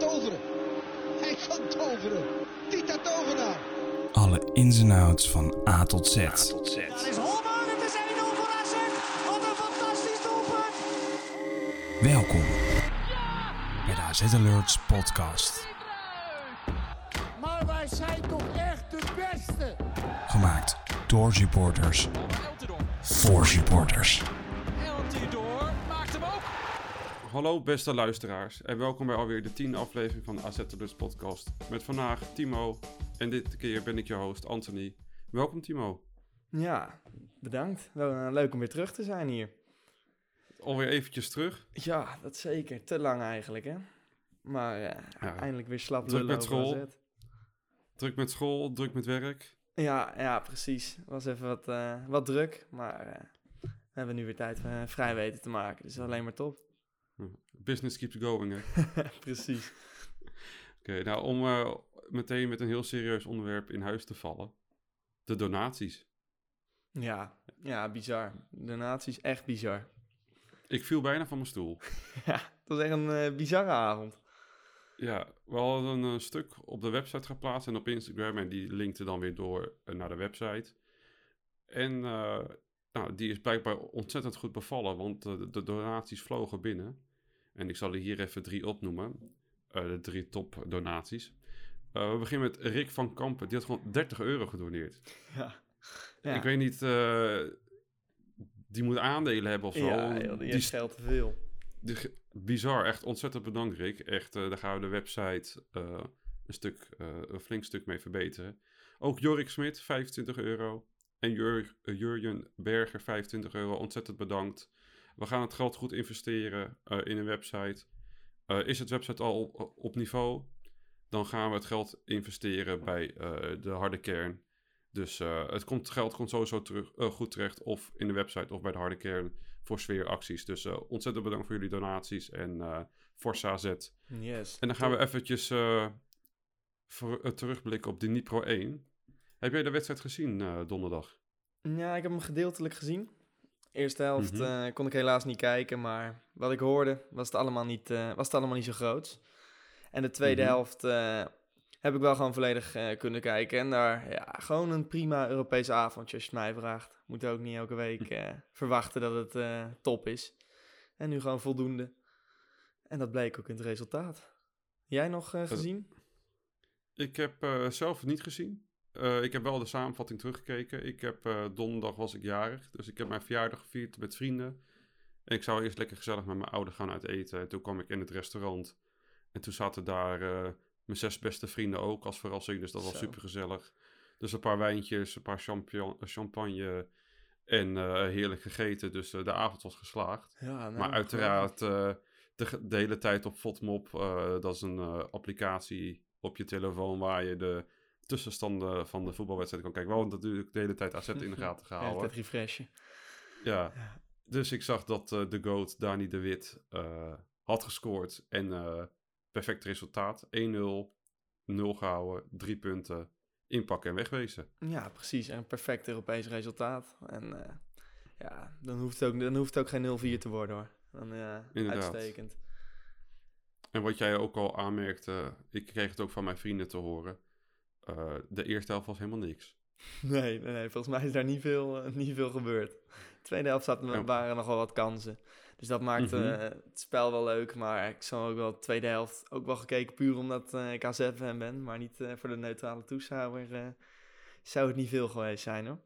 toveren. Hij kan toveren. Tita Tovenaar. Alle ins en outs van A tot Z. Daar is Holman, het is 1-0 voor AZ. Wat een fantastisch doelpunt. Welkom bij de AZ Alerts podcast. Maar wij zijn toch echt de beste. Gemaakt door supporters voor supporters. Hallo beste luisteraars en welkom bij alweer de tiende aflevering van de AZ podcast. Met vandaag Timo en dit keer ben ik je host Anthony. Welkom Timo. Ja, bedankt. Wel, eh, leuk om weer terug te zijn hier. Alweer eventjes terug. Ja, dat zeker. Te lang eigenlijk, hè? Maar eh, Ja. eindelijk weer slap Druk met school. AZ. Druk met school, druk met werk. Ja, ja, precies. Was even wat, eh, wat druk, maar we hebben nu weer tijd vrij weten te maken. Dus alleen maar top. Business keeps going hè. Oké, precies. nou om eh, meteen met een heel serieus onderwerp in huis te vallen. De donaties. Ja, ja, bizar. De natie is echt bizar. Ik viel bijna van mijn stoel. ja, het was echt een eh, bizarre avond. Ja, we hadden een stuk op de website geplaatst en op Instagram en die linkte dan weer door eh, naar de website. En nou, die is blijkbaar ontzettend goed bevallen, want de, de donaties vlogen binnen. En ik zal er hier even drie opnoemen, eh, de drie top donaties. Eh, we beginnen met Rick van Kampen, die had gewoon 30 euro gedoneerd. Ja. ja. Ik weet niet, eh, die moet aandelen hebben of zo. Ja, joh, die Die geld te veel. de ge- bizar, echt ontzettend bedankt Rick. Echt, daar gaan we de website een, stuk, een flink stuk mee verbeteren. Ook Jorik Smit, 25 euro. En Jur Jurjen Berger, 25 euro. Ontzettend bedankt. We gaan het geld goed investeren eh, in een website. Eh, is het website al op, op niveau? Dan gaan we het geld investeren bij eh, de harde kern. Dus het komt, geld komt sowieso terug, goed terecht. Of in de website of bij de harde kern voor sfeeracties. Dus ontzettend bedankt voor jullie donaties en Forza Z. Yes. En dan gaan we eventjes voor, terugblikken op de Nipro 1. Heb jij de wedstrijd gezien donderdag? Ja, ik heb hem gedeeltelijk gezien. Eerste helft Mhm. eh, kon ik helaas niet kijken, maar wat ik hoorde was het allemaal niet, eh, was het allemaal niet zo groot. En de tweede Mhm. helft eh, heb ik wel gewoon volledig kunnen kijken. En daar, ja, gewoon een prima Europese avondje als je het mij vraagt. Moet ook niet elke week eh, verwachten dat het top is. En nu gewoon voldoende. En dat bleek ook in het resultaat. Jij nog gezien? Ik heb zelf niet gezien. Eh, ik heb wel de samenvatting teruggekeken. Ik heb eh, donderdag was ik jarig, dus ik heb mijn verjaardag gevierd met vrienden. En ik zou eerst lekker gezellig met mijn ouder gaan uit eten. En toen kwam ik in het restaurant. En toen zaten daar eh, mijn zes beste vrienden ook als verrassing. Dus dat was super gezellig. Dus een paar wijntjes, een paar champagne en heerlijk gegeten. Dus de avond was geslaagd. Ja, nou, Maar uiteraard de, de hele tijd op FODMOP. dat is een applicatie op je telefoon waar je de tussenstanden van de voetbalwedstrijd kan kijken. Wel natuurlijk de hele tijd AZ in de gaten Ja, gehouden. het refreshen. Ja. Dus ik zag dat eh, de GOAT, Dani de Wit, eh, had gescoord. En eh, perfect resultaat. 1-0, 0 gehouden, 3 punten, inpakken en wegwezen. Ja, precies. En een perfect Europees resultaat. En ja, dan hoeft, het ook, dan hoeft het ook geen 0-4 te worden hoor. Dan ja, uitstekend. En wat jij ook al aanmerkte, ik kreeg het ook van mijn vrienden te horen. Eh, de eerste helft was helemaal niks. Nee, nee, nee, volgens mij is daar niet veel, eh, niet veel gebeurd. De tweede helft zaten, Ja. waren nog wel wat kansen. Dus dat maakte Mhm. eh, het spel wel leuk. Maar ik zou ook wel de tweede helft ook wel gekeken puur omdat eh, ik AZ-fan ben. Maar niet voor de neutrale toeschouwer zou het niet veel geweest zijn hoor.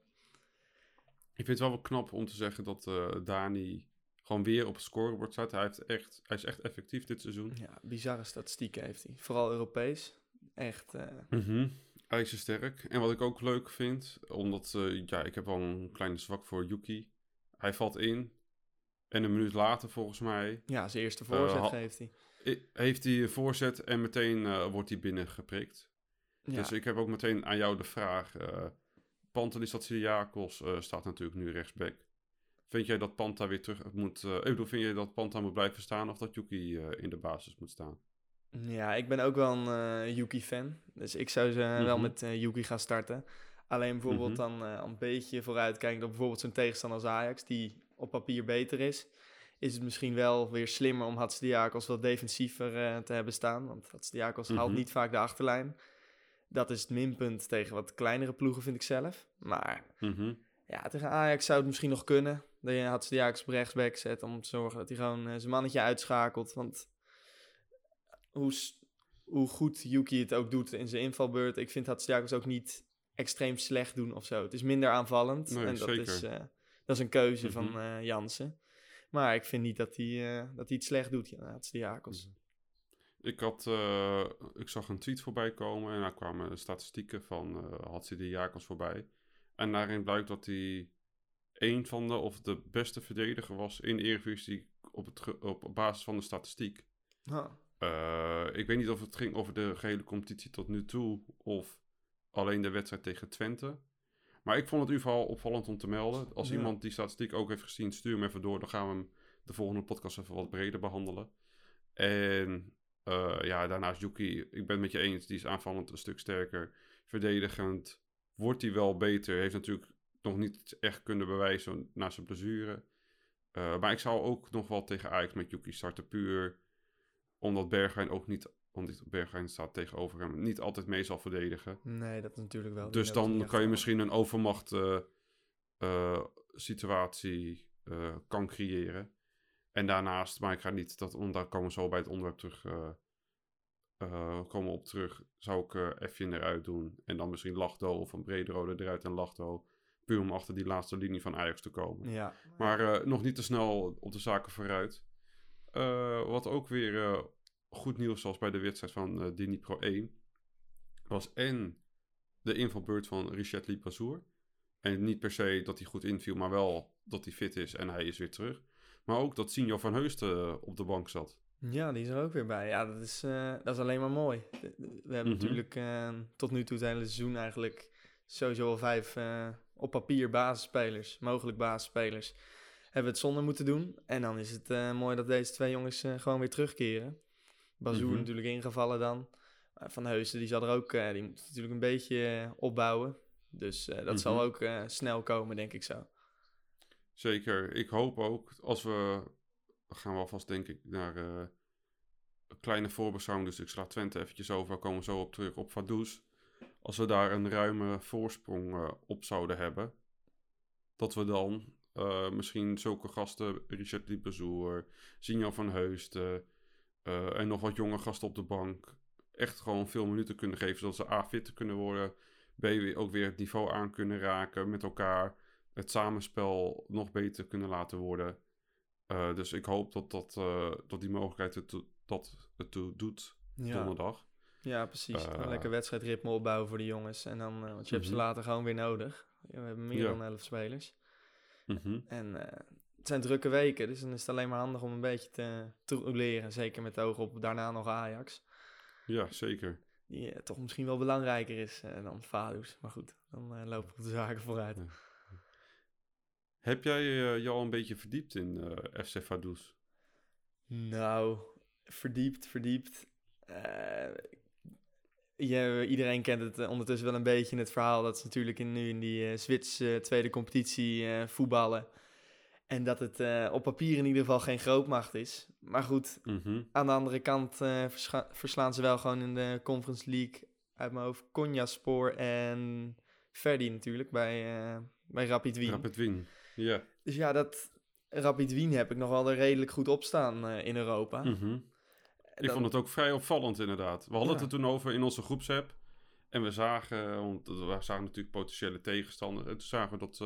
Ik vind het wel wel knap om te zeggen dat Dani gewoon weer op het scorebord staat. Hij, heeft echt, hij is echt effectief dit seizoen. Ja, bizarre statistieken heeft hij. Vooral Europees. Echt, Mhm. IJzersterk. En wat ik ook leuk vind, omdat eh, ja, ik heb wel een kleine zwak voor Yuki. Hij valt in. En een minuut later, volgens mij, ja, zijn eerste voorzet ha- geeft hij. heeft hij een voorzet en meteen eh, wordt hij binnengeprikt. Ja. Dus ik heb ook meteen aan jou de vraag. eh Pantelis Satsiliakos eh staat natuurlijk nu rechtsback. Vind jij dat Panta weer terug moet... eh, ik bedoel, vind jij dat Panta moet blijven staan of dat Yuki eh, in de basis moet staan? Ja, ik ben ook wel een eh, Yuki-fan. Dus ik zou ze wel Mhm. met eh, Yuki gaan starten. Alleen bijvoorbeeld Mhm. dan eh, een beetje vooruitkijken op bijvoorbeeld zo'n tegenstander als Ajax, die op papier beter is. is het misschien wel weer slimmer om Hatsdiakos wat defensiever eh, te hebben staan. Want Hatsdiakos haalt Mhm. niet vaak de achterlijn. Dat is het minpunt tegen wat kleinere ploegen, vind ik zelf. Maar ja, tegen Ajax zou het misschien nog kunnen. Dat je Hatsdiakos op rechtsback zet om te zorgen dat hij gewoon eh, zijn mannetje uitschakelt. Want hoe, hoe goed Yuki het ook doet in zijn invalbeurt, ik vind Hatsdiakos ook niet extreem slecht doen of zo. Het is minder aanvallend Nee, en dat zeker. is, eh, dat is een keuze Mhm. van eh, Jansen. Maar ik vind niet dat hij, eh, dat hij het slecht doet, ja, Hatsdiakos. Ik, had, ik zag een tweet voorbij komen en daar kwamen statistieken van eh Hatsidiakos voorbij. En daarin blijkt dat hij een van de, of de beste verdediger was in de Eredivisie op, het, op basis van de statistiek. Ah, Eh, ik weet niet of het ging over de gehele competitie tot nu toe of alleen de wedstrijd tegen Twente. Maar ik vond het in ieder geval opvallend om te melden. Als Ja. iemand die statistiek ook heeft gezien, stuur hem even door. Dan gaan we hem de volgende podcast even wat breder behandelen. En eh, ja, daarnaast Yuki, ik ben het met je eens. Die is aanvallend een stuk sterker. Verdedigend wordt hij wel beter. Heeft natuurlijk nog niet echt kunnen bewijzen na zijn blessure. Eh, maar ik zou ook nog wel tegen Ajax met Yuki starten. Puur omdat Bergwijn ook niet, omdat Bergwijn staat tegenover hem, niet altijd mee zal verdedigen. nee, dat is natuurlijk wel. Dus dan kan je wel- misschien een overmacht eh, eh, situatie eh, kan creëren. En daarnaast, maar ik ga niet, dat, want daar komen we zo bij het onderwerp terug, komen we op terug, zou ik Effjen eruit doen. En dan misschien Lachdo of een Brederode eruit en Lachdo. Puur om achter die laatste linie van Ajax te komen. Ja, Maar nog niet te snel op de zaken vooruit. Wat ook weer goed nieuws was bij de wedstrijd van eh Dini Pro 1... was en de invalbeurt van Richard Lipazour. En niet per se dat hij goed inviel, maar wel dat hij fit is en hij is weer terug. Maar ook dat Sinjo van Heusden eh, op de bank zat. Ja, die is er ook weer bij. Ja, dat is, eh, dat is alleen maar mooi. We hebben Mhm. natuurlijk eh, tot nu toe het hele seizoen eigenlijk sowieso al vijf op papier basisspelers, mogelijk basisspelers, hebben we het zonder moeten doen. En dan is het mooi dat deze twee jongens gewoon weer terugkeren. Bazoer Mhm. natuurlijk ingevallen dan. Maar Van Heusden die zal er ook, eh, die moet natuurlijk een beetje eh, opbouwen. Dus eh, dat zal Mhm. ook eh, snel komen, denk ik zo. Zeker. Ik hoop ook, als we... gaan we alvast denk ik naar eh, een kleine voorbeschouwing. Dus ik sla Twente eventjes over. Daar komen we zo op terug op Vaduz. Als we daar een ruime voorsprong eh, op zouden hebben. Dat we dan eh, misschien zulke gasten, Richard Liebezoer, Sinjo van Heusden eh, en nog wat jonge gasten op de bank, echt gewoon veel minuten kunnen geven. Zodat ze A, fit kunnen worden, B, ook weer het niveau aan kunnen raken met elkaar. Het samenspel nog beter kunnen laten worden. Eh, dus ik hoop dat, dat, eh, dat die mogelijkheid het dat het toe doet Ja, donderdag. ja precies. Eh, lekker wedstrijdritme opbouwen voor de jongens. En dan, want je hebt ze Mhm. later gewoon weer nodig. We hebben meer Ja. dan elf spelers. Mhm. En het zijn drukke weken, dus dan is het alleen maar handig om een beetje te, te leren. Zeker met oog op daarna nog Ajax. Ja, zeker. Die eh, toch misschien wel belangrijker is eh, dan Vaduz. Maar goed, dan eh, lopen de zaken vooruit. Ja. Heb jij eh, je al een beetje verdiept in FC Vaduz? Nou, verdiept, verdiept. Je, iedereen kent het ondertussen wel een beetje het verhaal dat ze natuurlijk in, nu in die Zwitserse tweede competitie voetballen. En dat het eh, op papier in ieder geval geen grootmacht is. Maar goed, Mhm. aan de andere kant eh, verslaan ze wel gewoon in de Conference League uit mijn hoofd Konyaspor en Verdi natuurlijk bij, eh, bij Rapid Wien. Rapid Wien. Ja. Dus ja, dat Rapid Wien heb ik nog wel er redelijk goed op staan in Europa. Mhm. Ik Dan- vond het ook vrij opvallend inderdaad. We hadden Ja. het er toen over in onze groepsapp. En we zagen, want we zagen natuurlijk potentiële tegenstander. En toen zagen we dat,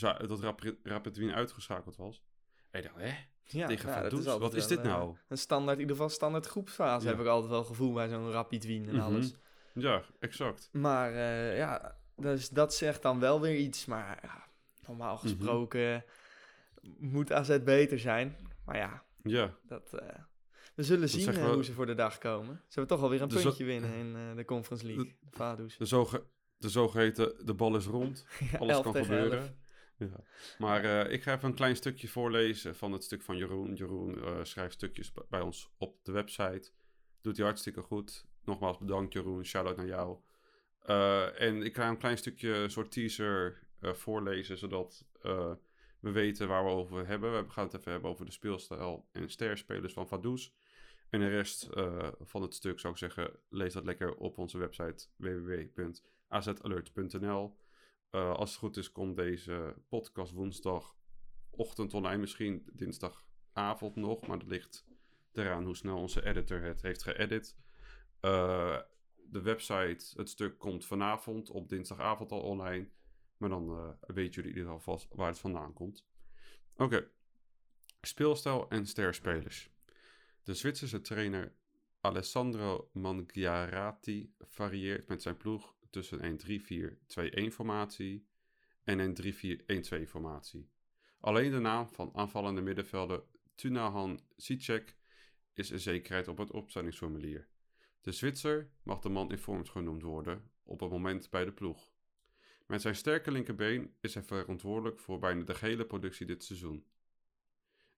dat Rapid, Rapid Wien uitgeschakeld was. En ik dacht, hè? Ja, Tegen ja, Vaduz? Wat is dit eh, nou? Een standaard, in ieder geval standaard groepsfase Ja. heb ik altijd wel gevoel bij zo'n Rapid Wien en Mhm. alles. Ja, exact. Maar eh, ja, dus dat zegt dan wel weer iets. Maar ja, normaal Mhm. gesproken moet AZ beter zijn. Maar ja, Ja, dat, eh, we zullen zien eh, we- hoe ze voor de dag komen. Ze hebben toch alweer een Dus puntje winnen in eh, de Conference League. De Vaduz. de, zoge, de zogeheten de bal is rond. Alles 11 kan gebeuren. 11. Maar eh, ik ga even een klein stukje voorlezen van het stuk van Jeroen. Jeroen eh, schrijft stukjes bij ons op de website. Doet hij hartstikke goed. Nogmaals bedankt Jeroen, shout-out naar jou. Eh, en ik ga een klein stukje, soort teaser voorlezen, zodat We weten waar we over hebben. We gaan het even hebben over de speelstijl en sterspelers van Vaduz. En de rest van het stuk zou ik zeggen, lees dat lekker op onze website www.azalert.nl. Eh, als het goed is, komt deze podcast woensdagochtend online, misschien dinsdagavond nog, maar dat ligt eraan hoe snel onze editor het heeft geëdit. Eh, de website, het stuk komt vanavond op dinsdagavond al online. Maar dan uh, weten jullie in ieder geval vast waar het vandaan komt. Oké. Speelstijl en sterspelers. De Zwitserse trainer Alessandro Mangiarati varieert met zijn ploeg tussen een 3-4-2-1 formatie en een 3-4-1-2 formatie. Alleen de naam van aanvallende middenvelder Tunahan Sicek is een zekerheid op het opstellingsformulier. De Zwitser mag de man in vorm genoemd worden op het moment bij de ploeg. Met zijn sterke linkerbeen is hij verantwoordelijk voor bijna de gehele productie dit seizoen.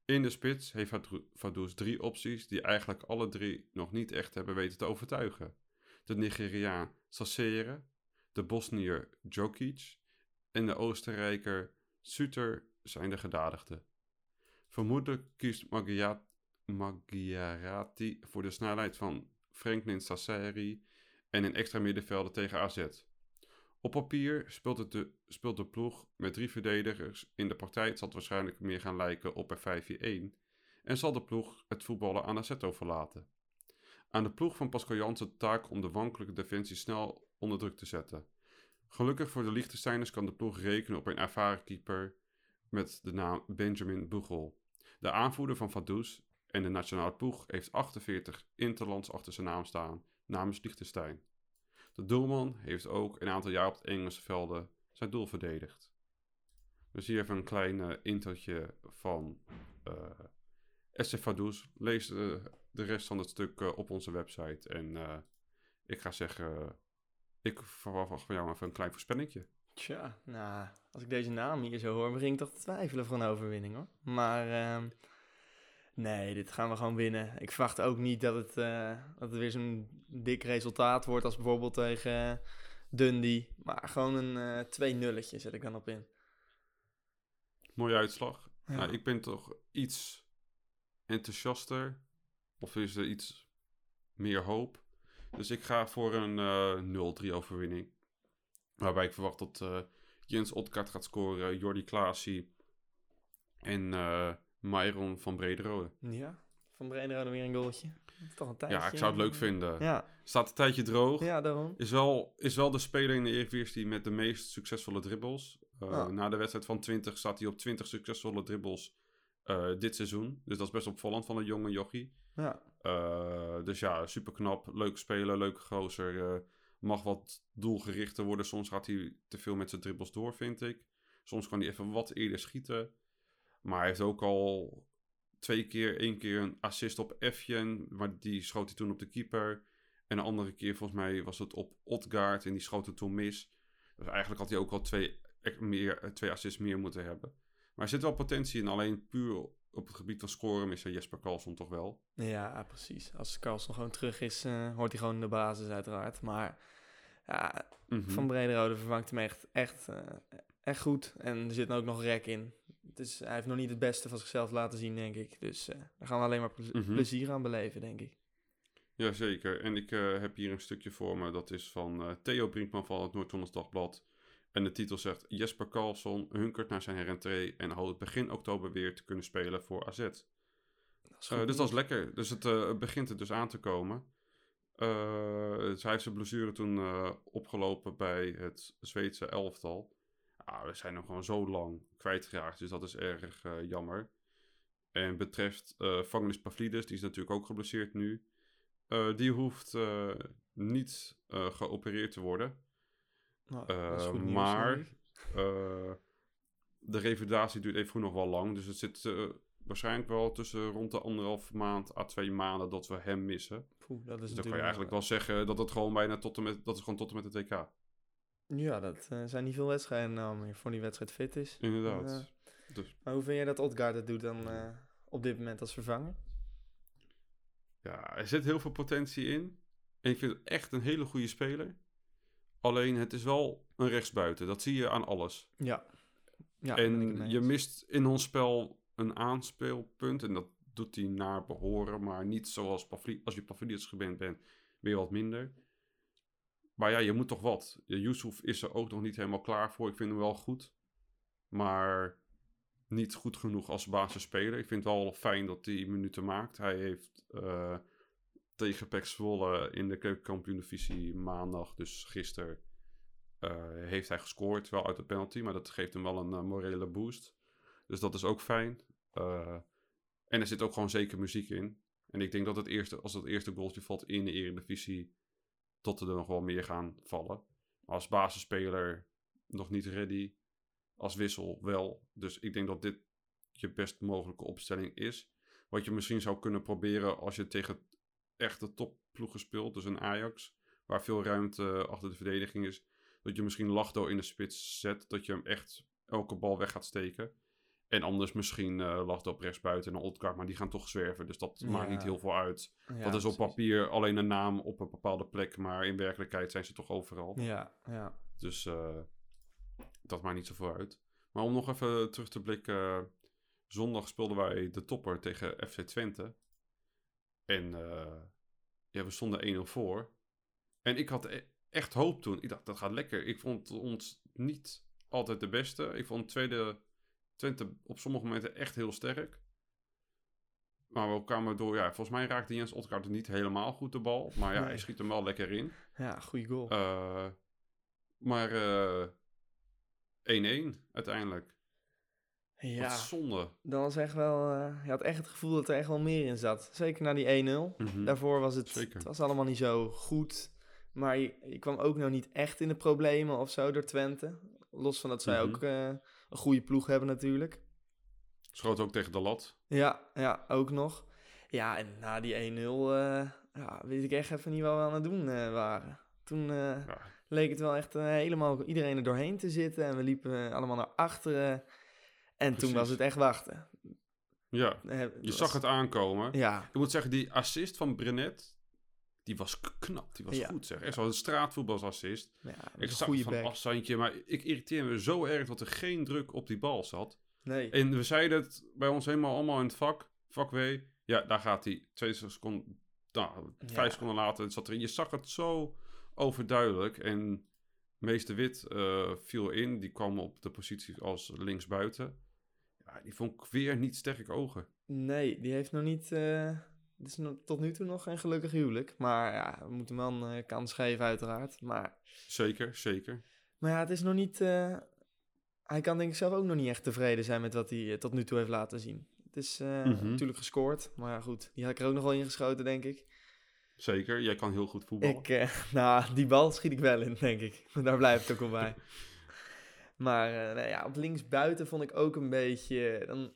In de spits heeft Vaduz drie opties die eigenlijk alle drie nog niet echt hebben weten te overtuigen. De Nigeriaan Sassere, de Bosnier Djokic en de Oostenrijker Suter zijn de gedadigden. Vermoedelijk kiest Magyarati voor de snelheid van Franklin Sasseri en een extra middenvelder tegen AZ. Op papier speelt, het de, speelt de ploeg met drie verdedigers. In de praktijk zal het waarschijnlijk meer gaan lijken op een 5-4-1. En zal de ploeg het voetballen aan AZ overlaten. Aan de ploeg van Pascal Jansen taak om de wankelijke defensie snel onder druk te zetten. Gelukkig voor de Liechtensteiners kan de ploeg rekenen op een ervaren keeper met de naam Benjamin Bugel. De aanvoerder van Vaduz en de nationale ploeg heeft 48 interlands achter zijn naam staan namens Liechtenstein. De doelman heeft ook een aantal jaar op het Engelse velden zijn doel verdedigd. Dus hier even een klein uh, van uh, Vaduz. Lees de, de, rest van het stuk uh, op onze website. En ik ga zeggen, ik verwacht van jou even een klein voorspellingje. Tja, nou, als ik deze naam hier zo hoor, begin ik toch te twijfelen voor een overwinning hoor. Maar ehm, nee, dit gaan we gewoon winnen. Ik verwacht ook niet dat het, dat het weer zo'n dik resultaat wordt als bijvoorbeeld tegen Dundee. Maar gewoon een twee nulletje zet ik dan op in. Mooie uitslag. Ja. Nou, ik ben toch iets enthousiaster. Of is er iets meer hoop. Dus ik ga voor een uh, 0-3 overwinning. Waarbij ik verwacht dat uh, Jens Otkart gaat scoren, Jordi Klaasie en uh, Myron van Brederode. Ja, van Brederode weer een goaltje. Dat is toch een tijdje. Ja, ik zou het leuk vinden. Ja, Staat een tijdje droog. ja daarom. Is wel, is wel de speler in de Eredivisie met de meest succesvolle dribbles. Uh, Ah. Na de wedstrijd van 20 staat hij op 20 succesvolle dribbles uh, dit seizoen. Dus dat is best opvallend van een jonge jochie. Ja, Uh, dus ja, super knap. Leuke speler, leuke gozer. Uh, mag wat doelgerichter worden. Soms gaat hij te veel met zijn dribbles door, vind ik. Soms kan hij even wat eerder schieten. Maar hij heeft ook al twee keer, één keer een assist op Efjen. Maar die schoot hij toen op de keeper. En een andere keer, volgens mij, was het op Odgaard. En die schoot het toen mis. Dus eigenlijk had hij ook al twee, meer, twee assists meer moeten hebben. Maar er zit wel potentie in. Alleen puur op het gebied van scoren is er Jesper Karlsson toch wel. ja precies. Als Carlson gewoon terug is, uh, hoort hij gewoon de basis uiteraard. Maar ja, Mm -hmm. Van Brederode vervangt hem echt, echt, uh, echt goed. En er zit ook nog rek in. Dus hij heeft nog niet het beste van zichzelf laten zien, denk ik. Dus uh, daar gaan we alleen maar ple Mhm. plezier aan beleven, denk ik. Jazeker. En ik heb hier een stukje voor me. Dat is van Theo Brinkman van het Noord-Hollands Dagblad. En de titel zegt... Jesper Karlsson hunkert naar zijn herentree... en hoopt begin oktober weer te kunnen spelen voor AZ. Dat uh, dus dat is lekker. Dus het uh, begint er dus aan te komen. Uh, dus hij heeft zijn blessure toen opgelopen bij het Zweedse elftal. Ah, we zijn hem gewoon zo lang kwijtgeraakt, dus dat is erg jammer. En betreft uh, Vangelis Pavlidis, die is natuurlijk ook geblesseerd nu. Die hoeft niet geopereerd te worden. Nou, maar de revalidatie duurt even nog wel lang, dus het zit waarschijnlijk wel tussen rond de anderhalf maand à twee maanden dat we hem missen. Poeh, dat is dus dan kan je eigenlijk wel zeggen dat het gewoon bijna tot en met, dat is gewoon tot en met het WK. Ja, dat zijn niet veel wedstrijden nou meer voor die wedstrijd fit is. Inderdaad. Dus. Maar hoe vind jij dat Odgaard het doet dan op dit moment als vervanger? Ja, er zit heel veel potentie in. En ik vind het echt een hele goede speler. Alleen het is wel een rechtsbuiten. Dat zie je aan alles. Ja. Ja, en je mist in ons spel een aanspeelpunt. En dat doet hij naar behoren. Maar niet zoals Pavli als je Pavlidis gewend bent, weer wat minder. Maar ja, je moet toch wat. Yusuf is er ook nog niet helemaal klaar voor. Ik vind hem wel goed. Maar niet goed genoeg als basisspeler. Ik vind het wel fijn dat hij minuten maakt. Hij heeft eh, tegen Pek in de keukenkampioen-divisie maandag, dus gisteren, eh, heeft hij gescoord. Wel uit de penalty, maar dat geeft hem wel een eh, morele boost. Dus dat is ook fijn. Eh, en er zit ook gewoon zeker muziek in. En ik denk dat het eerste, als het eerste goaltje valt in de Eredivisie, tot er nog wel meer gaan vallen. Als basisspeler nog niet ready. Als wissel wel. Dus ik denk dat dit je best mogelijke opstelling is. Wat je misschien zou kunnen proberen als je tegen echte topploegen speelt. Dus een Ajax, waar veel ruimte achter de verdediging is. Dat je misschien Lachdo in de spits zet. Dat je hem echt elke bal weg gaat steken. En anders misschien eh Lachdo op rechts buiten en Oldkaart. Maar die gaan toch zwerven. Dus dat maakt niet heel veel uit. Ja, dat is op precies. papier alleen een naam op een bepaalde plek. Maar in werkelijkheid zijn ze toch overal. Ja, ja. Dus eh, dat maakt niet zoveel uit. Maar om nog even terug te blikken. eh, zondag speelden wij de topper tegen FC Twente. En eh, ja, we stonden 1-0 voor. En ik had e- echt hoop toen. Ik dacht, dat gaat lekker. Ik vond ons niet altijd de beste. Ik vond tweede Twente op sommige momenten echt heel sterk. Maar we kwamen door... Ja, volgens mij raakte Jens Otkaart niet helemaal goed de bal. Maar ja, hij schiet hem wel lekker in. Ja, goede goal. Eh, maar eh, 1-1 uiteindelijk. Ja, Wat zonde. dat was echt wel... eh, je had echt het gevoel dat er echt wel meer in zat. Zeker na die 1-0. Mhm. Daarvoor was het, Zeker. het was allemaal niet zo goed. Maar je, je kwam ook nog niet echt in de problemen of zo door Twente. Los van dat zij Mhm. ook eh, een goede ploeg hebben natuurlijk. Schoot ook tegen de lat. Ja, ja, ook nog. Ja, en na die 1-0 eh, ja, weet ik echt even niet wat we aan het doen waren. Toen Ja. leek het wel echt helemaal iedereen er doorheen te zitten. En we liepen allemaal naar achteren. En toen was het echt wachten. Ja, je was- zag het aankomen. Ja, Ik moet zeggen, die assist van Brenet, die was knap. Die was Ja. goed zeg. Echt zo'n straatvoetbalsassist. ja Ik zag goede van afstandje, maar ik irriteer me zo erg dat er geen druk op die bal zat. Nee. En we zeiden het bij ons helemaal allemaal in het vak, vak W. Ja, daar gaat hij. Twee seconden, nou, vijf Ja. seconden later zat erin. Je zag het zo overduidelijk. En Meester Wit eh, viel in. Die kwam op de positie als linksbuiten. Die vond ik weer niet sterk ogen. Nee, die heeft nog niet. eh, het is nog, tot nu toe nog geen gelukkig huwelijk. Maar ja, we moeten hem wel een eh, kans geven, uiteraard. Maar, Zeker, zeker. maar ja, het is nog niet. eh, hij kan denk ik zelf ook nog niet echt tevreden zijn met wat hij tot nu toe heeft laten zien. Het is Mhm. natuurlijk gescoord. Maar ja, goed, die had ik er ook nog wel ingeschoten, denk ik. Zeker. Jij kan heel goed voetballen. Ik, nou, die bal schiet ik wel in, denk ik. Daar blijft het ook wel bij. Maar eh, nou ja, op linksbuiten vond ik ook een beetje... Dan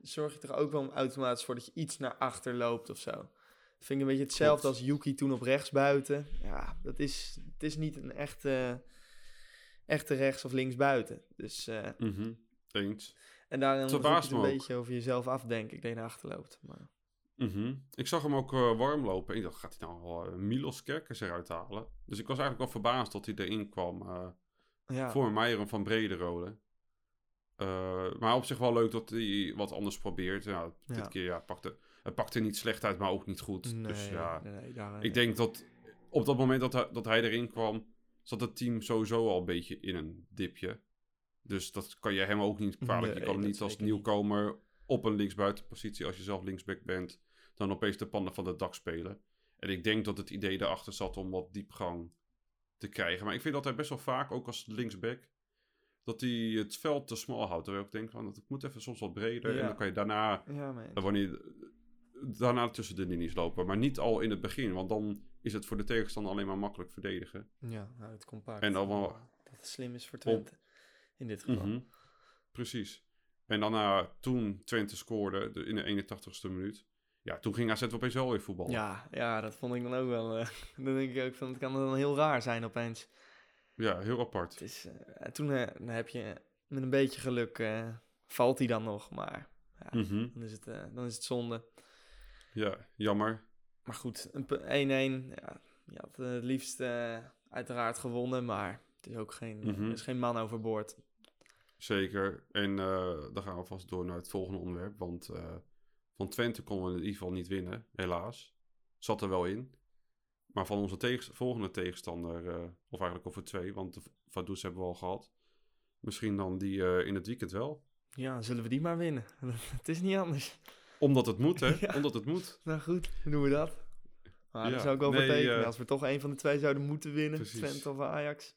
zorg je er ook wel automatisch voor dat je iets naar achter loopt of zo. Vind ik een beetje hetzelfde als Yuki toen op rechtsbuiten. Ja, dat is, het is niet een echte, echte rechts- of linksbuiten. Dus. Eens. en daarin moet je een beetje over jezelf afdenken. Ik denk naar achter loopt. Maar, Mhm. Ik zag hem ook eh, warm lopen. En ik dacht, gaat hij nou wel Milos Kerkers eruit halen? Dus ik was eigenlijk wel verbaasd dat hij erin kwam. Ja, Voor Meijeren van Brederode. Eh, maar op zich wel leuk dat hij wat anders probeert. Ja, dit Ja. keer ja, pakte, het pakte niet slecht uit, maar ook niet goed. nee, dus ja, nee, nee, daar, ik denk dat op dat moment dat hij, dat hij erin kwam, zat het team sowieso al een beetje in een dipje. Dus dat kan je hem ook niet kwalijk. je kan hem niet als niet. nieuwkomer op een linksbuitenpositie, als je zelf linksback bent, dan opeens de pannen van het dak spelen. En ik denk dat het idee daarachter zat om wat diepgang te krijgen. Maar ik vind dat hij best wel vaak, ook als linksback, dat hij het veld te smal houdt. Terwijl ik denk van, het moet even soms wat breder. Ja. En dan kan je daarna, Ja, dan wanneer, daarna tussen de linies lopen. Maar niet al in het begin, want dan is het voor de tegenstander alleen maar makkelijk verdedigen. Ja, nou, het compact. En allemaal- eh, Dat het slim is voor Twente. In dit geval. Mhm. Precies. En daarna, toen Twente scoorde, de, in de 81ste minuut, ja, toen ging AZ opeens wel weer voetballen. Ja, ja, dat vond ik dan ook wel. eh, dan denk ik ook van, het kan dan heel raar zijn opeens. Ja, heel apart. Het is, eh, toen eh, dan heb je met een beetje geluk, valt hij dan nog. Maar ja, Mhm. dan, is het, dan is het zonde. Ja, jammer. Maar goed, een p- 1-1. Ja, je had het liefst uiteraard gewonnen, maar het is ook geen, Mhm. er is geen man overboord. Zeker. En dan gaan we vast door naar het volgende onderwerp. Want van Twente konden we in ieder geval niet winnen, helaas. Zat er wel in. Maar van onze volgende tegenstander, eh, of eigenlijk over twee, want de Vaduz hebben we al gehad. Misschien dan die eh, in het weekend wel. Ja, zullen we die maar winnen? het is niet anders. Omdat het moet, hè? Ja. Omdat het moet. Nou goed, doen we dat. Maar Ja, daar zou ik wel nee, eh, Als we toch een van de twee zouden moeten winnen, Precies. Twente of Ajax.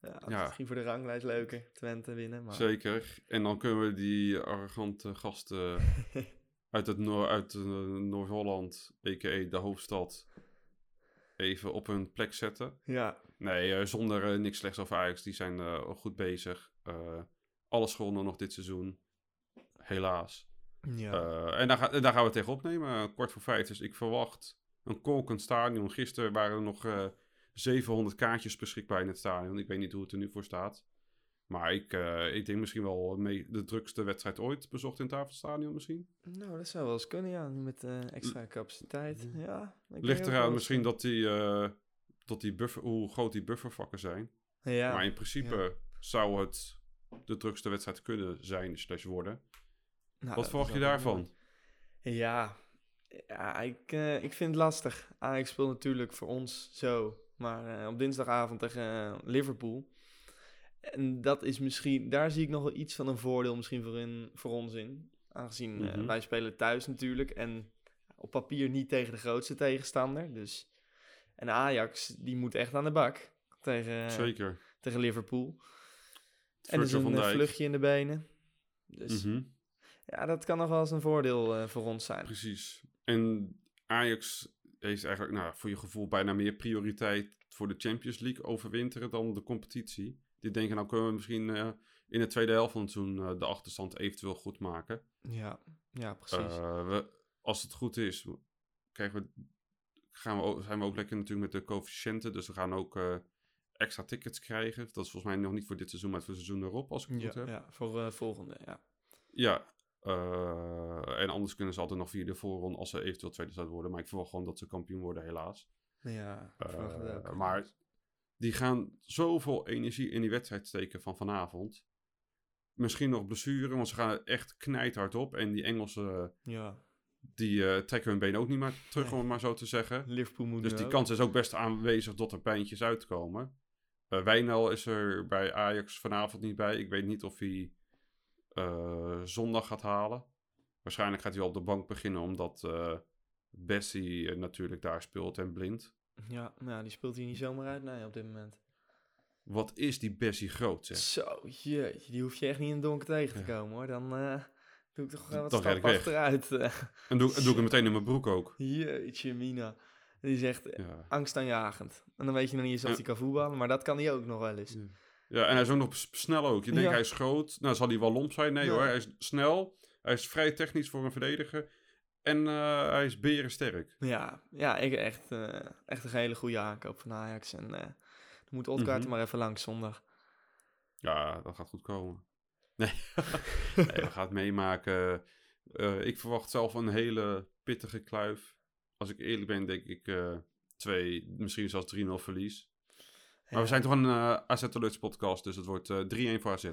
Ja, dat Ja. is misschien voor de ranglijst leuker, Twente winnen. Maar... Zeker. En dan kunnen we die arrogante gasten uit, het Noor- uit eh, Noord-Holland, a.k.a. de hoofdstad, even op hun plek zetten. Ja, Nee, eh, zonder eh, niks slechts over Ajax. Die zijn goed bezig. Alles gewonnen nog dit seizoen. Helaas. ja. En daar, ga- daar gaan we tegen opnemen. kwart voor vijf. Dus ik verwacht een kolkend stadion. Gisteren waren er nog eh 700 kaartjes beschikbaar in het stadion. Ik weet niet hoe het er nu voor staat. Maar ik, eh, ik denk misschien wel mee de drukste wedstrijd ooit bezocht in het Tafelstadion misschien. nou, dat zou wel eens kunnen, ja. Met eh, extra capaciteit. Ja, ik denk Ligt eraan misschien dat die, eh, dat die buffer, hoe groot die buffervakken zijn. eh, Ja, Maar in principe zou het de drukste wedstrijd kunnen zijn slash worden. nou, Wat verwacht je daarvan? mooi. Ja, ja ik, eh, ik vind het lastig. Ajax speelt natuurlijk voor ons zo. Maar eh, op dinsdagavond tegen eh, Liverpool. En dat is misschien, daar zie ik nog wel iets van een voordeel misschien voor, in, voor ons in. Aangezien eh, Mhm. wij spelen thuis natuurlijk. En op papier niet tegen de grootste tegenstander. Dus. En Ajax, die moet echt aan de bak tegen, Zeker. tegen Liverpool. En Virgil een eh, vluchtje in de benen. Dus Mhm, ja, dat kan nog wel eens een voordeel eh, voor ons zijn. Precies. En Ajax heeft eigenlijk nou, voor je gevoel bijna meer prioriteit voor de Champions League overwinteren dan de competitie. Die denken, nou kunnen we misschien eh, in de tweede helft van het seizoen eh, de achterstand eventueel goed maken. Ja, ja precies. Eh, we, als het goed is, krijgen we, gaan we ook, zijn we ook lekker natuurlijk met de coëfficiënten. Dus we gaan ook extra tickets krijgen. Dat is volgens mij nog niet voor dit seizoen, maar voor het seizoen erop, als ik het ja, goed heb. ja, voor volgende, ja. Ja, en anders kunnen ze altijd nog via de voorronde als ze eventueel tweede zouden worden. Maar ik verwacht gewoon dat ze kampioen worden, helaas. Ja, maar die gaan zoveel energie in die wedstrijd steken van vanavond. Misschien nog blessure, want ze gaan echt knijthard op. En die Engelsen, Ja, die eh, trekken hun been ook niet meer terug, Nee. om het maar zo te zeggen. Liverpool moet Dus die ook. kans is ook best aanwezig dat er pijntjes uitkomen. Eh Wijnal is er bij Ajax vanavond niet bij. Ik weet niet of hij eh, zondag gaat halen. Waarschijnlijk gaat hij wel op de bank beginnen, omdat Bessie natuurlijk daar speelt en blind. Ja, nou, die speelt hier niet zomaar uit, nee, op dit moment. Wat is die Bessie groot, zeg. Zo, jeetje, die hoef je echt niet in het donker tegen te Ja. komen, hoor. Dan eh, doe ik toch wel wat Dan stap achteruit. eh. En doe, en doe ik hem meteen in mijn broek ook. jeetje, Mina. Die zegt eh, Ja. angstaanjagend. En dan weet je nog niet eens of Ja. hij kan voetballen, maar dat kan hij ook nog wel eens. ja, en hij is ook nog snel ook. Je denkt hij is groot. Nou, zal hij wel lomp zijn? Nee hoor, hij is snel. Hij is vrij technisch voor een verdediger. En eh, hij is berensterk. Ja, ja ik, echt, eh, echt een hele goede aankoop van Ajax. En eh dan moet Odgaard er maar even langs zondag. Ja, dat gaat goed komen. Nee, nee we gaan het meemaken. Ik verwacht zelf een hele pittige kluif. Als ik eerlijk ben, denk ik twee, misschien zelfs 3-0 verlies. Maar we zijn toch een eh AZ Alerts podcast, dus het wordt eh 3-1 voor AZ.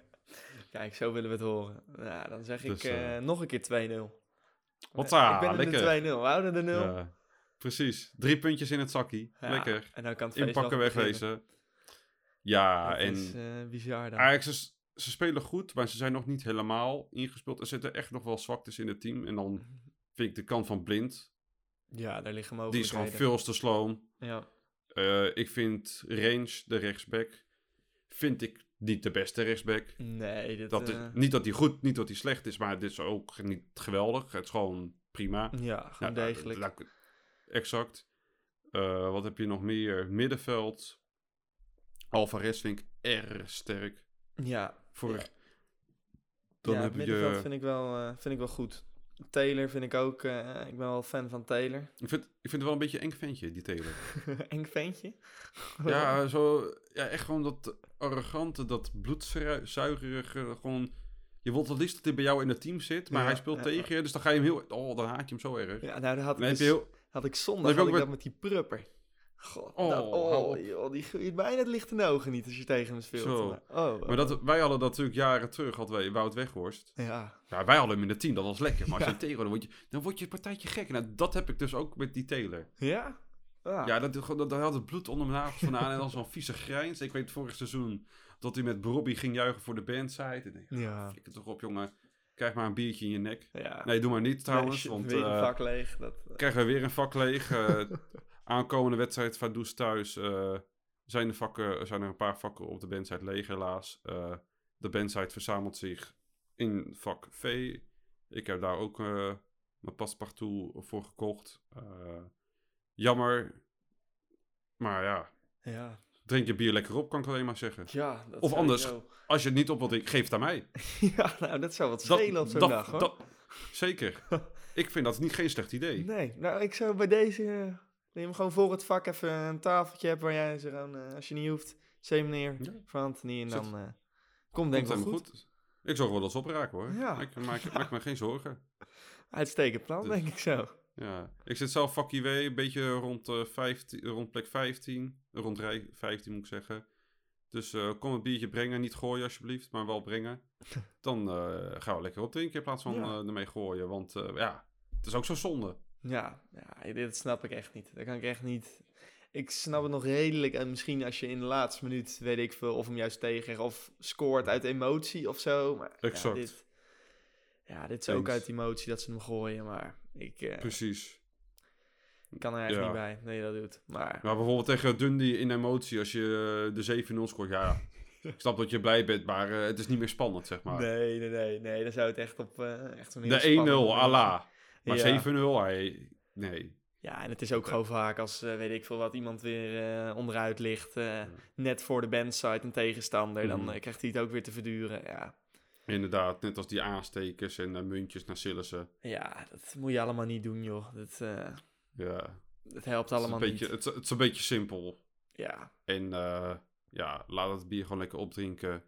Kijk, zo willen we het horen. Ja, dan zeg Dus, ik nog een keer 2-0. Hopsa, ik ben in lekker. de 2-0. We houden de 0. Ja, precies. Drie puntjes in het zakkie. Ja, Lekker. En dan kan het Inpakken, wegwezen. Ja, Dat en is eh, bizar dan. Ajax is, ze spelen goed, maar ze zijn nog niet helemaal ingespeeld. Er zitten echt nog wel zwaktes in het team. En dan vind ik de kant van Blind, Ja, daar liggen die is gewoon mogelijkheden. veel te sloom. Ja. Eh, ik vind Range, de rechtsback, vind ik niet de beste rechtsback. Nee, dit, Dat is, eh, niet dat hij goed, niet dat hij slecht is, maar dit is ook niet geweldig. Het is gewoon prima. ja, gewoon degelijk. nou, nou, exact. Eh, wat heb je nog meer? Middenveld. Alvarez vind ik erg sterk. ja, Voor, Ja. Dan ja, heb middenveld je... vind, ik wel, eh, vind ik wel goed. Taylor vind ik ook... eh, ik ben wel fan van Taylor. Ik vind, ik vind het wel een beetje een eng ventje, die Taylor. Eng ventje. ja, zo, ja, echt gewoon dat arrogante, dat bloedzuigerige, gewoon... Je wilt het liefst dat hij bij jou in het team zit, maar Ja, hij speelt ja. tegen je, dus dan ga je hem heel... Oh, dan haat je hem zo erg. Ja, nou, dat had ik, dus- heel... had ik zondag had ik ook met die prupper. God, Oh, dat, hou oh joh, die groeit bijna het licht in de ogen niet als je tegen hem speelt. Zo. Maar, oh, Maar dat, wij hadden dat natuurlijk jaren terug, hadden wij Wout Weghorst. Ja, Ja, wij hadden hem in de team, dat was lekker. Maar als je Ja. tegen dan word je, dan word je een partijtje gek. Nou, dat heb ik dus ook met die Taylor. ja? Ah. Ja, dat, dat, dat had het bloed onder mijn nagels vandaan en dan zo'n vieze grijns. Ik weet vorig seizoen dat hij met Bobby ging juichen voor de bandside. En ik denk, Ja. flikker toch op jongen, krijg maar een biertje in je nek. ja. Nee, doe maar niet trouwens, Nee, want weer een eh, vak leeg. Dat, krijgen we weer een vak leeg. Eh, aankomende wedstrijd van Does thuis eh, zijn, de vakken, zijn er een paar vakken op de bandside leeg helaas. Eh, de bandside verzamelt zich in vak V. Ik heb daar ook eh, mijn paspartout voor gekocht. Jammer. Maar ja, ja. drink je bier lekker op, kan ik alleen maar zeggen. ja dat Of anders. Als je het niet op wilt drinken, geef het aan mij. ja, nou, dat zou wat schelen op zo'n dag, hoor. dat- zeker. ik vind dat niet geen slecht idee. Nee, nou, ik zou bij deze... neem gewoon voor het vak even een tafeltje hebt waar jij ze gewoon, eh, als je niet hoeft, zee meneer, Ja. voor Anthony en dan eh komt denk ik wel goed. helemaal Ik zorg wel dat ze opraken hoor. Ja. Ik maak, maak me geen zorgen. Uitstekend plan, Dus- denk ik zo. Ja. Ik zit zelf vakkie W, een beetje rond, eh 15, rond plek 15. Rond rij 15 moet ik zeggen. Dus kom een biertje brengen. Niet gooien alsjeblieft, maar wel brengen. Dan gaan we lekker op drinken in plaats van ermee gooien. Want ja, het is ook zo zonde. Ja, ja, dit snap ik echt niet. Dat kan ik echt niet. Ik snap het nog redelijk. En misschien als je in de laatste minuut, weet ik veel, of hem juist tegen of scoort uit emotie of zo. Maar Exact. Ja, dit, ja, dit is ook uit emotie dat ze hem gooien. Maar ik eh, Precies. kan er echt Ja. niet bij. Nee, dat doet. Maar Maar bijvoorbeeld tegen Dundee in emotie, als je eh, de 7-0 scoort. Ja, ik snap dat je blij bent, maar eh, het is niet meer spannend, zeg maar. nee, nee, nee, nee. Dan zou het echt op eh, echt een de 1-0, spannend- Allah. Maar Ja. 7-0, hij... Nee. Ja, en het is ook gewoon vaak als, eh, weet ik veel wat, iemand weer eh, onderuit ligt. eh, net voor de bandside een tegenstander. Dan Mhm. krijgt hij het ook weer te verduren. Ja. Inderdaad, net als die aanstekers en muntjes naar Sillissen. ja, dat moet je allemaal niet doen, joh. Dat, Ja, dat helpt het is, allemaal beetje, niet. het, het is een beetje simpel. Ja, En ja, laat het bier gewoon lekker opdrinken.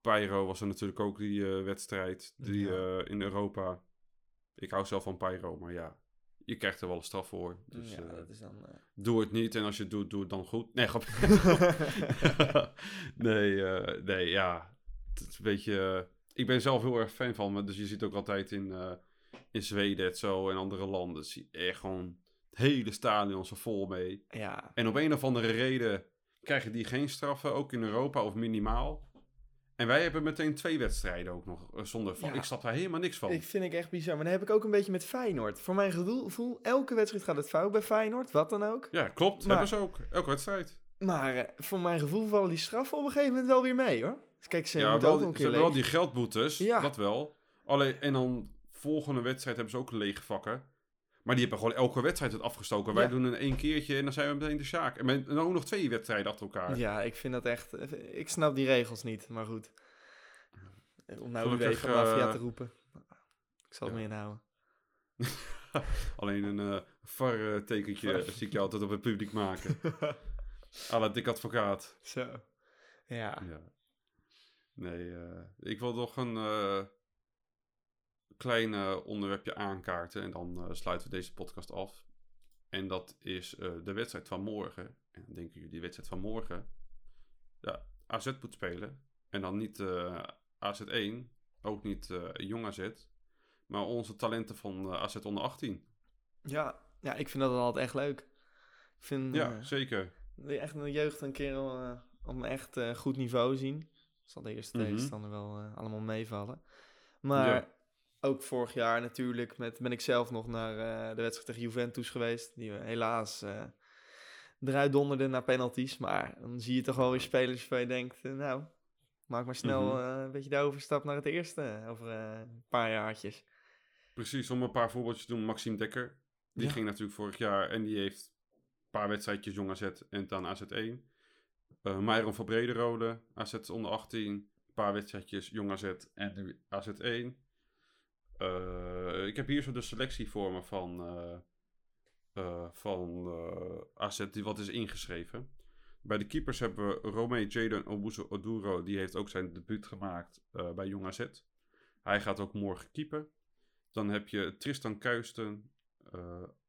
Pyro was er natuurlijk ook die wedstrijd die, Ja. in Europa. Ik hou zelf van Pyro, maar ja, je krijgt er wel een straf voor. Dus ja eh, dat is dan... eh, doe het niet en als je het doet, doe het dan goed. Nee, grap. nee, eh, nee, ja. Het is een beetje... eh, ik ben zelf heel erg fan van me, dus je ziet ook altijd in, in Zweden het zo en andere landen. Zie je echt gewoon het hele stadion zo vol mee. ja, En op een of andere reden krijgen die geen straffen, ook in Europa of minimaal. En wij hebben meteen twee wedstrijden ook nog eh, zonder van. Ja. Ik snap daar helemaal niks van. ik vind ik echt bizar. Maar dat heb ik ook een beetje met Feyenoord. Voor mijn gevoel, elke wedstrijd gaat het fout bij Feyenoord, wat dan ook. Ja, klopt. Maar- Hebben ze ook. Elke wedstrijd. Maar eh, voor mijn gevoel vallen die straffen op een gegeven moment wel weer mee, hoor. Kijk, ze ja, moeten wel, ook een ze keer hebben wel die geldboetes. Ja. Dat wel. Alleen, en dan volgende wedstrijd hebben ze ook lege vakken. Maar die hebben gewoon elke wedstrijd het afgestoken. Wij doen een één keertje en dan zijn we meteen de Sjaak. En, dan ook nog twee wedstrijden achter elkaar. Ja, ik vind dat echt... eh, Ik snap die regels niet, maar goed. Om nou Gelukkig, UEFA Mafia eh, te roepen. Ik zal het ja. me inhouden. Alleen een eh VAR-tekentje zie ik je altijd op het publiek maken. Alle dik advocaat. Zo. Ja. Ja. Nee, eh, ik wil nog een eh, klein eh, onderwerpje aankaarten en dan eh, sluiten we deze podcast af. En dat is eh, de wedstrijd van morgen. En dan denken jullie, die wedstrijd van morgen? Ja, AZ moet spelen. En dan niet eh, AZ1, ook niet Jong AZ, maar onze talenten van AZ onder 18. Ja. ja, ik vind dat altijd echt leuk. Ik vind Ja, eh, zeker. echt een jeugd een keer op een echt goed niveau zien. Zal de eerste Mhm. tegenstander wel allemaal meevallen. Maar Ja. Ook vorig jaar natuurlijk met, ben ik zelf nog naar eh, de wedstrijd tegen Juventus geweest. Die we helaas eh, eruit donderden naar penalties. Maar dan zie je toch wel weer spelers waarvan je denkt, eh, nou, maak maar snel Mhm. een beetje de overstap naar het eerste over een paar jaartjes. Precies, om een paar voorbeeldjes te doen. Maxime Dekker, die Ja. ging natuurlijk vorig jaar en die heeft een paar wedstrijdjes jong AZ en dan AZ1. Uh, Myron van Brederode, AZ onder 18, een paar wedstrijdjes jong AZ en nu AZ1. Eh, ik heb hier zo de selectie voor me van, eh, eh, van AZ die wat is ingeschreven. Bij de keepers hebben we Romeo Jaden Obuzo Oduro, die heeft ook zijn debuut gemaakt bij Jong AZ. Hij gaat ook morgen keepen. Dan heb je Tristan Kuisten,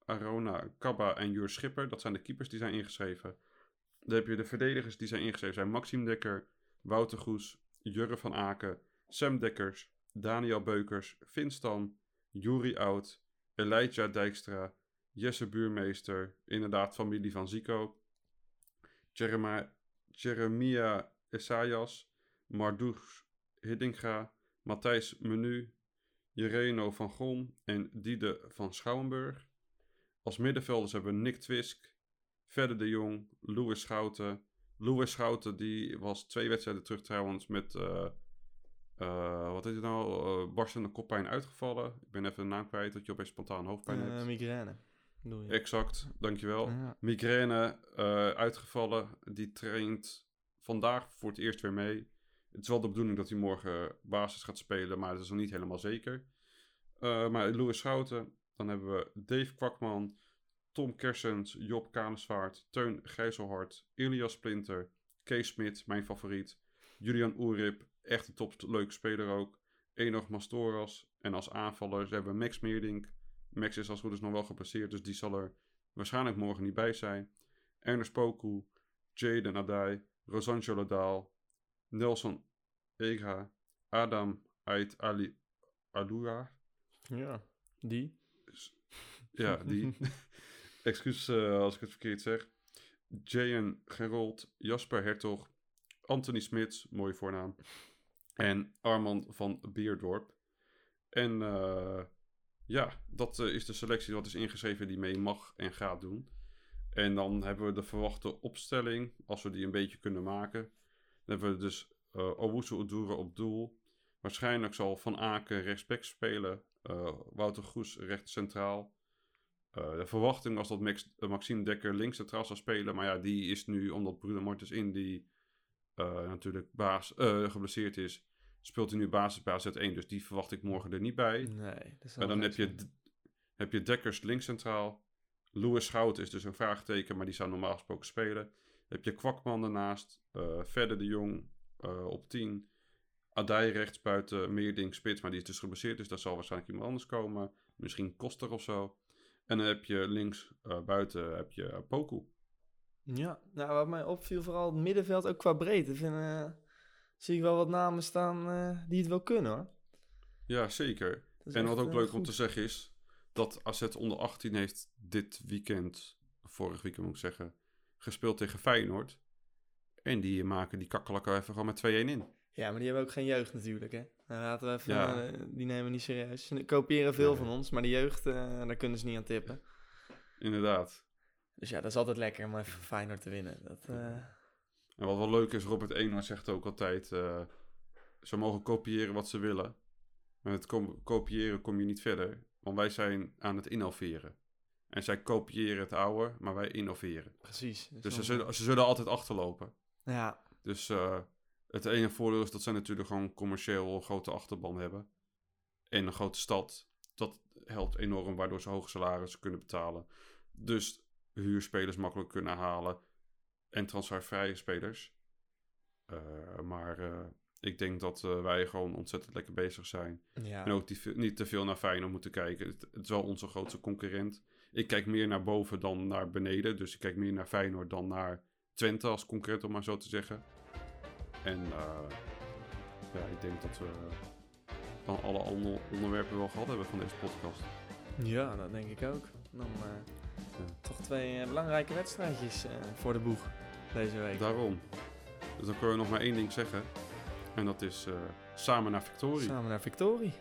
Arona, Kabba en Jur Schipper. Dat zijn de keepers die zijn ingeschreven. Dan heb je de verdedigers die zijn ingeschreven. zijn Maxime Dekker, Wouter Goes, Jurre van Aken, Sam Dekkers, Daniel Beukers, Vinstan, Juri Oud, Elijah Dijkstra, Jesse Buurmeester, inderdaad familie van Zico, Jeremia Esayas, Mardoes Hiddinga, Matthijs Menu, Jereno van Gom en Diede van Schouwenburg. Als middenvelders hebben we Nick Twisk, Verder de Jong, Louis Schouten. Louis Schouten die was twee wedstrijden terug trouwens met, eh, eh, wat is het nou, uh, barstende koppijn uitgevallen. Ik ben even de naam kwijt dat je opeens spontaan hoofdpijn hebt. Eh, migraine. Doe je. Exact, dankjewel. Ja. Migraine eh, uitgevallen. Die traint vandaag voor het eerst weer mee. Het is wel de bedoeling dat hij morgen basis gaat spelen, maar dat is nog niet helemaal zeker. Eh, maar Louis Schouten. Dan hebben we Dave Kwakman, Tom Kersens, Job Kanesvaart, Teun Gijzelhart, Ilias Splinter, Kees Smit, mijn favoriet, Julian Oerip, echt een top leuke speler ook, Enoch Mastoras en als aanvallers hebben we Max Meerdink. Max is als goed is nog wel geplaceerd, dus die zal er waarschijnlijk morgen niet bij zijn. Ernest Poku, Jaden Adai, Rosanne Joladaal, Nelson Ega, Adam Ait Ali ja, die. Ja, die. Excuus eh, als ik het verkeerd zeg. Jayen Gerold, Jasper Hertog, Anthony Smits, mooie voornaam. En Armand van Beerdorp. En eh, ja, dat eh, is de selectie wat is ingeschreven die mee mag en gaat doen. En dan hebben we de verwachte opstelling, als we die een beetje kunnen maken. Dan hebben we dus eh Owusu op doel. Waarschijnlijk zal Van Aken rechtsback spelen. Wouter Goes rechts centraal. De verwachting was dat Max, Maxime Dekker links centraal zou spelen. Maar ja, die is nu, omdat Bruno Martens in die natuurlijk baas, eh, geblesseerd is, speelt hij nu basis bij AZ1. Dus die verwacht ik morgen er niet bij. Nee. Dat En dan heb je, heb je Dekkers links centraal. Louis Schout is dus een vraagteken, maar die zou normaal gesproken spelen. heb je Kwakman ernaast. eh Verder de Jong eh, op 10. Adai rechts buiten, Meerding spits, maar die is dus geblesseerd. Dus daar zal waarschijnlijk iemand anders komen. Misschien Koster of zo. En dan heb je links eh, buiten heb je Poku. Ja, nou wat mij opviel, vooral het middenveld, ook qua breedte, vind, eh, zie ik wel wat namen staan eh, die het wel kunnen hoor. Ja, zeker. En wat ook eh, leuk om te zeggen is dat AZ onder 18 heeft dit weekend, vorig weekend moet ik zeggen, gespeeld tegen Feyenoord. En die maken die kakkelakken even gewoon met 2-1 in. Ja, maar die hebben ook geen jeugd natuurlijk hè. Nou, laten we even, Ja. die nemen we niet serieus. Ze kopiëren veel van ons, maar de jeugd, daar kunnen ze niet aan tippen. Inderdaad. Dus ja, dat is altijd lekker om even Feyenoord te winnen. Dat, eh, En wat wel leuk is, Robert Eenhoorn zegt ook altijd, eh, ze mogen kopiëren wat ze willen. Maar met kom- kopiëren kom je niet verder, want wij zijn aan het innoveren. En zij kopiëren het oude, maar wij innoveren. precies. Dus ze zullen, ze zullen altijd achterlopen. Ja, Dus eh, het ene voordeel is dat zij natuurlijk gewoon commercieel een grote achterban hebben. En een grote stad. Dat helpt enorm, waardoor ze hoge salarissen kunnen betalen. Dus huurspelers makkelijk kunnen halen. En transfervrije spelers. Eh, maar eh, ik denk dat eh, wij gewoon ontzettend lekker bezig zijn. ja. En ook die, niet te veel naar Feyenoord moeten kijken. Het, het is wel onze grootste concurrent. Ik kijk meer naar boven dan naar beneden. Dus ik kijk meer naar Feyenoord dan naar Twente als concurrent, om maar zo te zeggen. En ja, ik denk dat we dan alle onder- onderwerpen wel gehad hebben van deze podcast. ja, dat denk ik ook. Dan. Toch twee eh, belangrijke wedstrijdjes eh, voor de boeg deze week. Daarom. Dus dan kunnen we nog maar één ding zeggen. En dat is eh, samen naar Victorie. Samen naar Victorie.